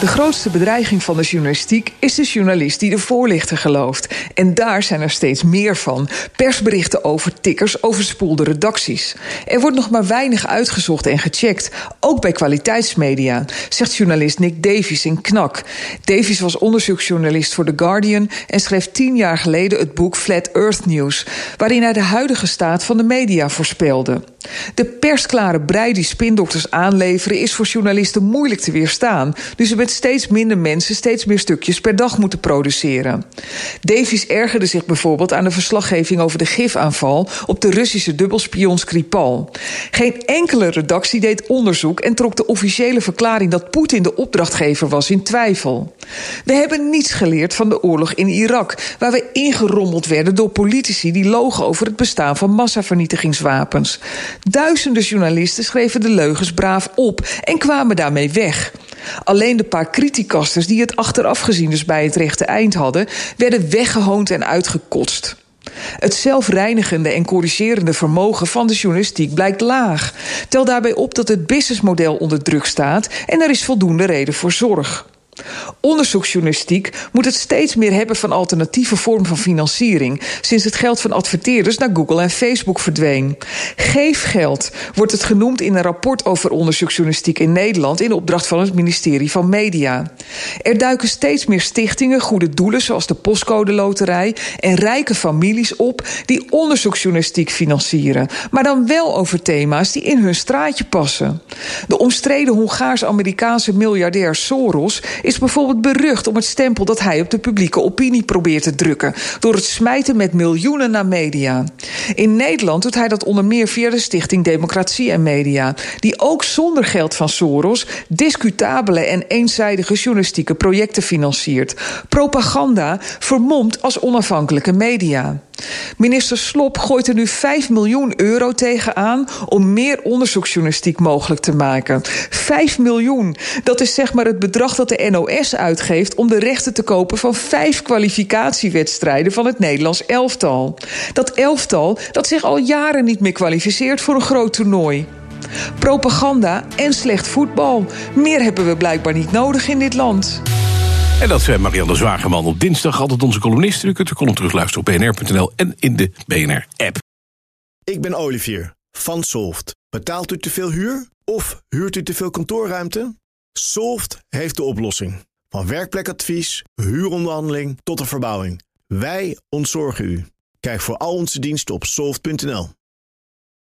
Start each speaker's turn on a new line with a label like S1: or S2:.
S1: De grootste bedreiging van de journalistiek is de journalist die de voorlichter gelooft. En daar zijn er steeds meer van. Persberichten over tikkers overspoelde redacties. Er wordt nog maar weinig uitgezocht en gecheckt, ook bij kwaliteitsmedia, zegt journalist Nick Davies in Knak. Davies was onderzoeksjournalist voor The Guardian en schreef tien jaar geleden het boek Flat Earth News, waarin hij de huidige staat van de media voorspelde. De persklare brei die spindokters aanleveren is voor journalisten moeilijk te weerstaan, nu ze steeds minder mensen steeds meer stukjes per dag moeten produceren. Davies ergerde zich bijvoorbeeld aan de verslaggeving over de gifaanval op de Russische dubbelspion Skripal. Geen enkele redactie deed onderzoek en trok de officiële verklaring dat Poetin de opdrachtgever was in twijfel. We hebben niets geleerd van de oorlog in Irak, waar we ingerommeld werden door politici die logen over het bestaan van massavernietigingswapens. Duizenden journalisten schreven de leugens braaf op en kwamen daarmee weg. Alleen de paar criticasters die het achteraf gezien dus bij het rechte eind hadden, werden weggehoond en uitgekotst. Het zelfreinigende en corrigerende vermogen van de journalistiek blijkt laag. Tel daarbij op dat het businessmodel onder druk staat en er is voldoende reden voor zorg. Onderzoeksjournalistiek moet het steeds meer hebben van alternatieve vormen van financiering, sinds het geld van adverteerders naar Google en Facebook verdween. Geefgeld wordt het genoemd in een rapport over onderzoeksjournalistiek in Nederland in opdracht van het ministerie van Media. Er duiken steeds meer stichtingen, goede doelen zoals de Postcode Loterij en rijke families op die onderzoeksjournalistiek financieren, maar dan wel over thema's die in hun straatje passen. De omstreden Hongaars-Amerikaanse miljardair Soros is bijvoorbeeld berucht om het stempel dat hij op de publieke opinie probeert te drukken door het smijten met miljoenen naar media. In Nederland doet hij dat onder meer via de Stichting Democratie en Media, die ook zonder geld van Soros discutabele en eenzijdige journalistieke projecten financiert. Propaganda vermomd als onafhankelijke media. Minister Slop gooit er nu 5 miljoen euro tegenaan om meer onderzoeksjournalistiek mogelijk te maken. 5 miljoen, dat is zeg maar het bedrag dat de NOS uitgeeft om de rechten te kopen van vijf kwalificatiewedstrijden van het Nederlands elftal. Dat elftal dat zich al jaren niet meer kwalificeert voor een groot toernooi. Propaganda en slecht voetbal. Meer hebben we blijkbaar niet nodig in dit land.
S2: En dat zijn Marianne Zwageman op dinsdag. Altijd onze columnist. U kunt de column terugluisteren op bnr.nl en in de BNR-app.
S3: Ik ben Olivier van Solft. Betaalt u te veel huur of huurt u te veel kantoorruimte? Solft heeft de oplossing. Van werkplekadvies, huuronderhandeling tot een verbouwing. Wij ontzorgen u. Kijk voor al onze diensten op soft.nl.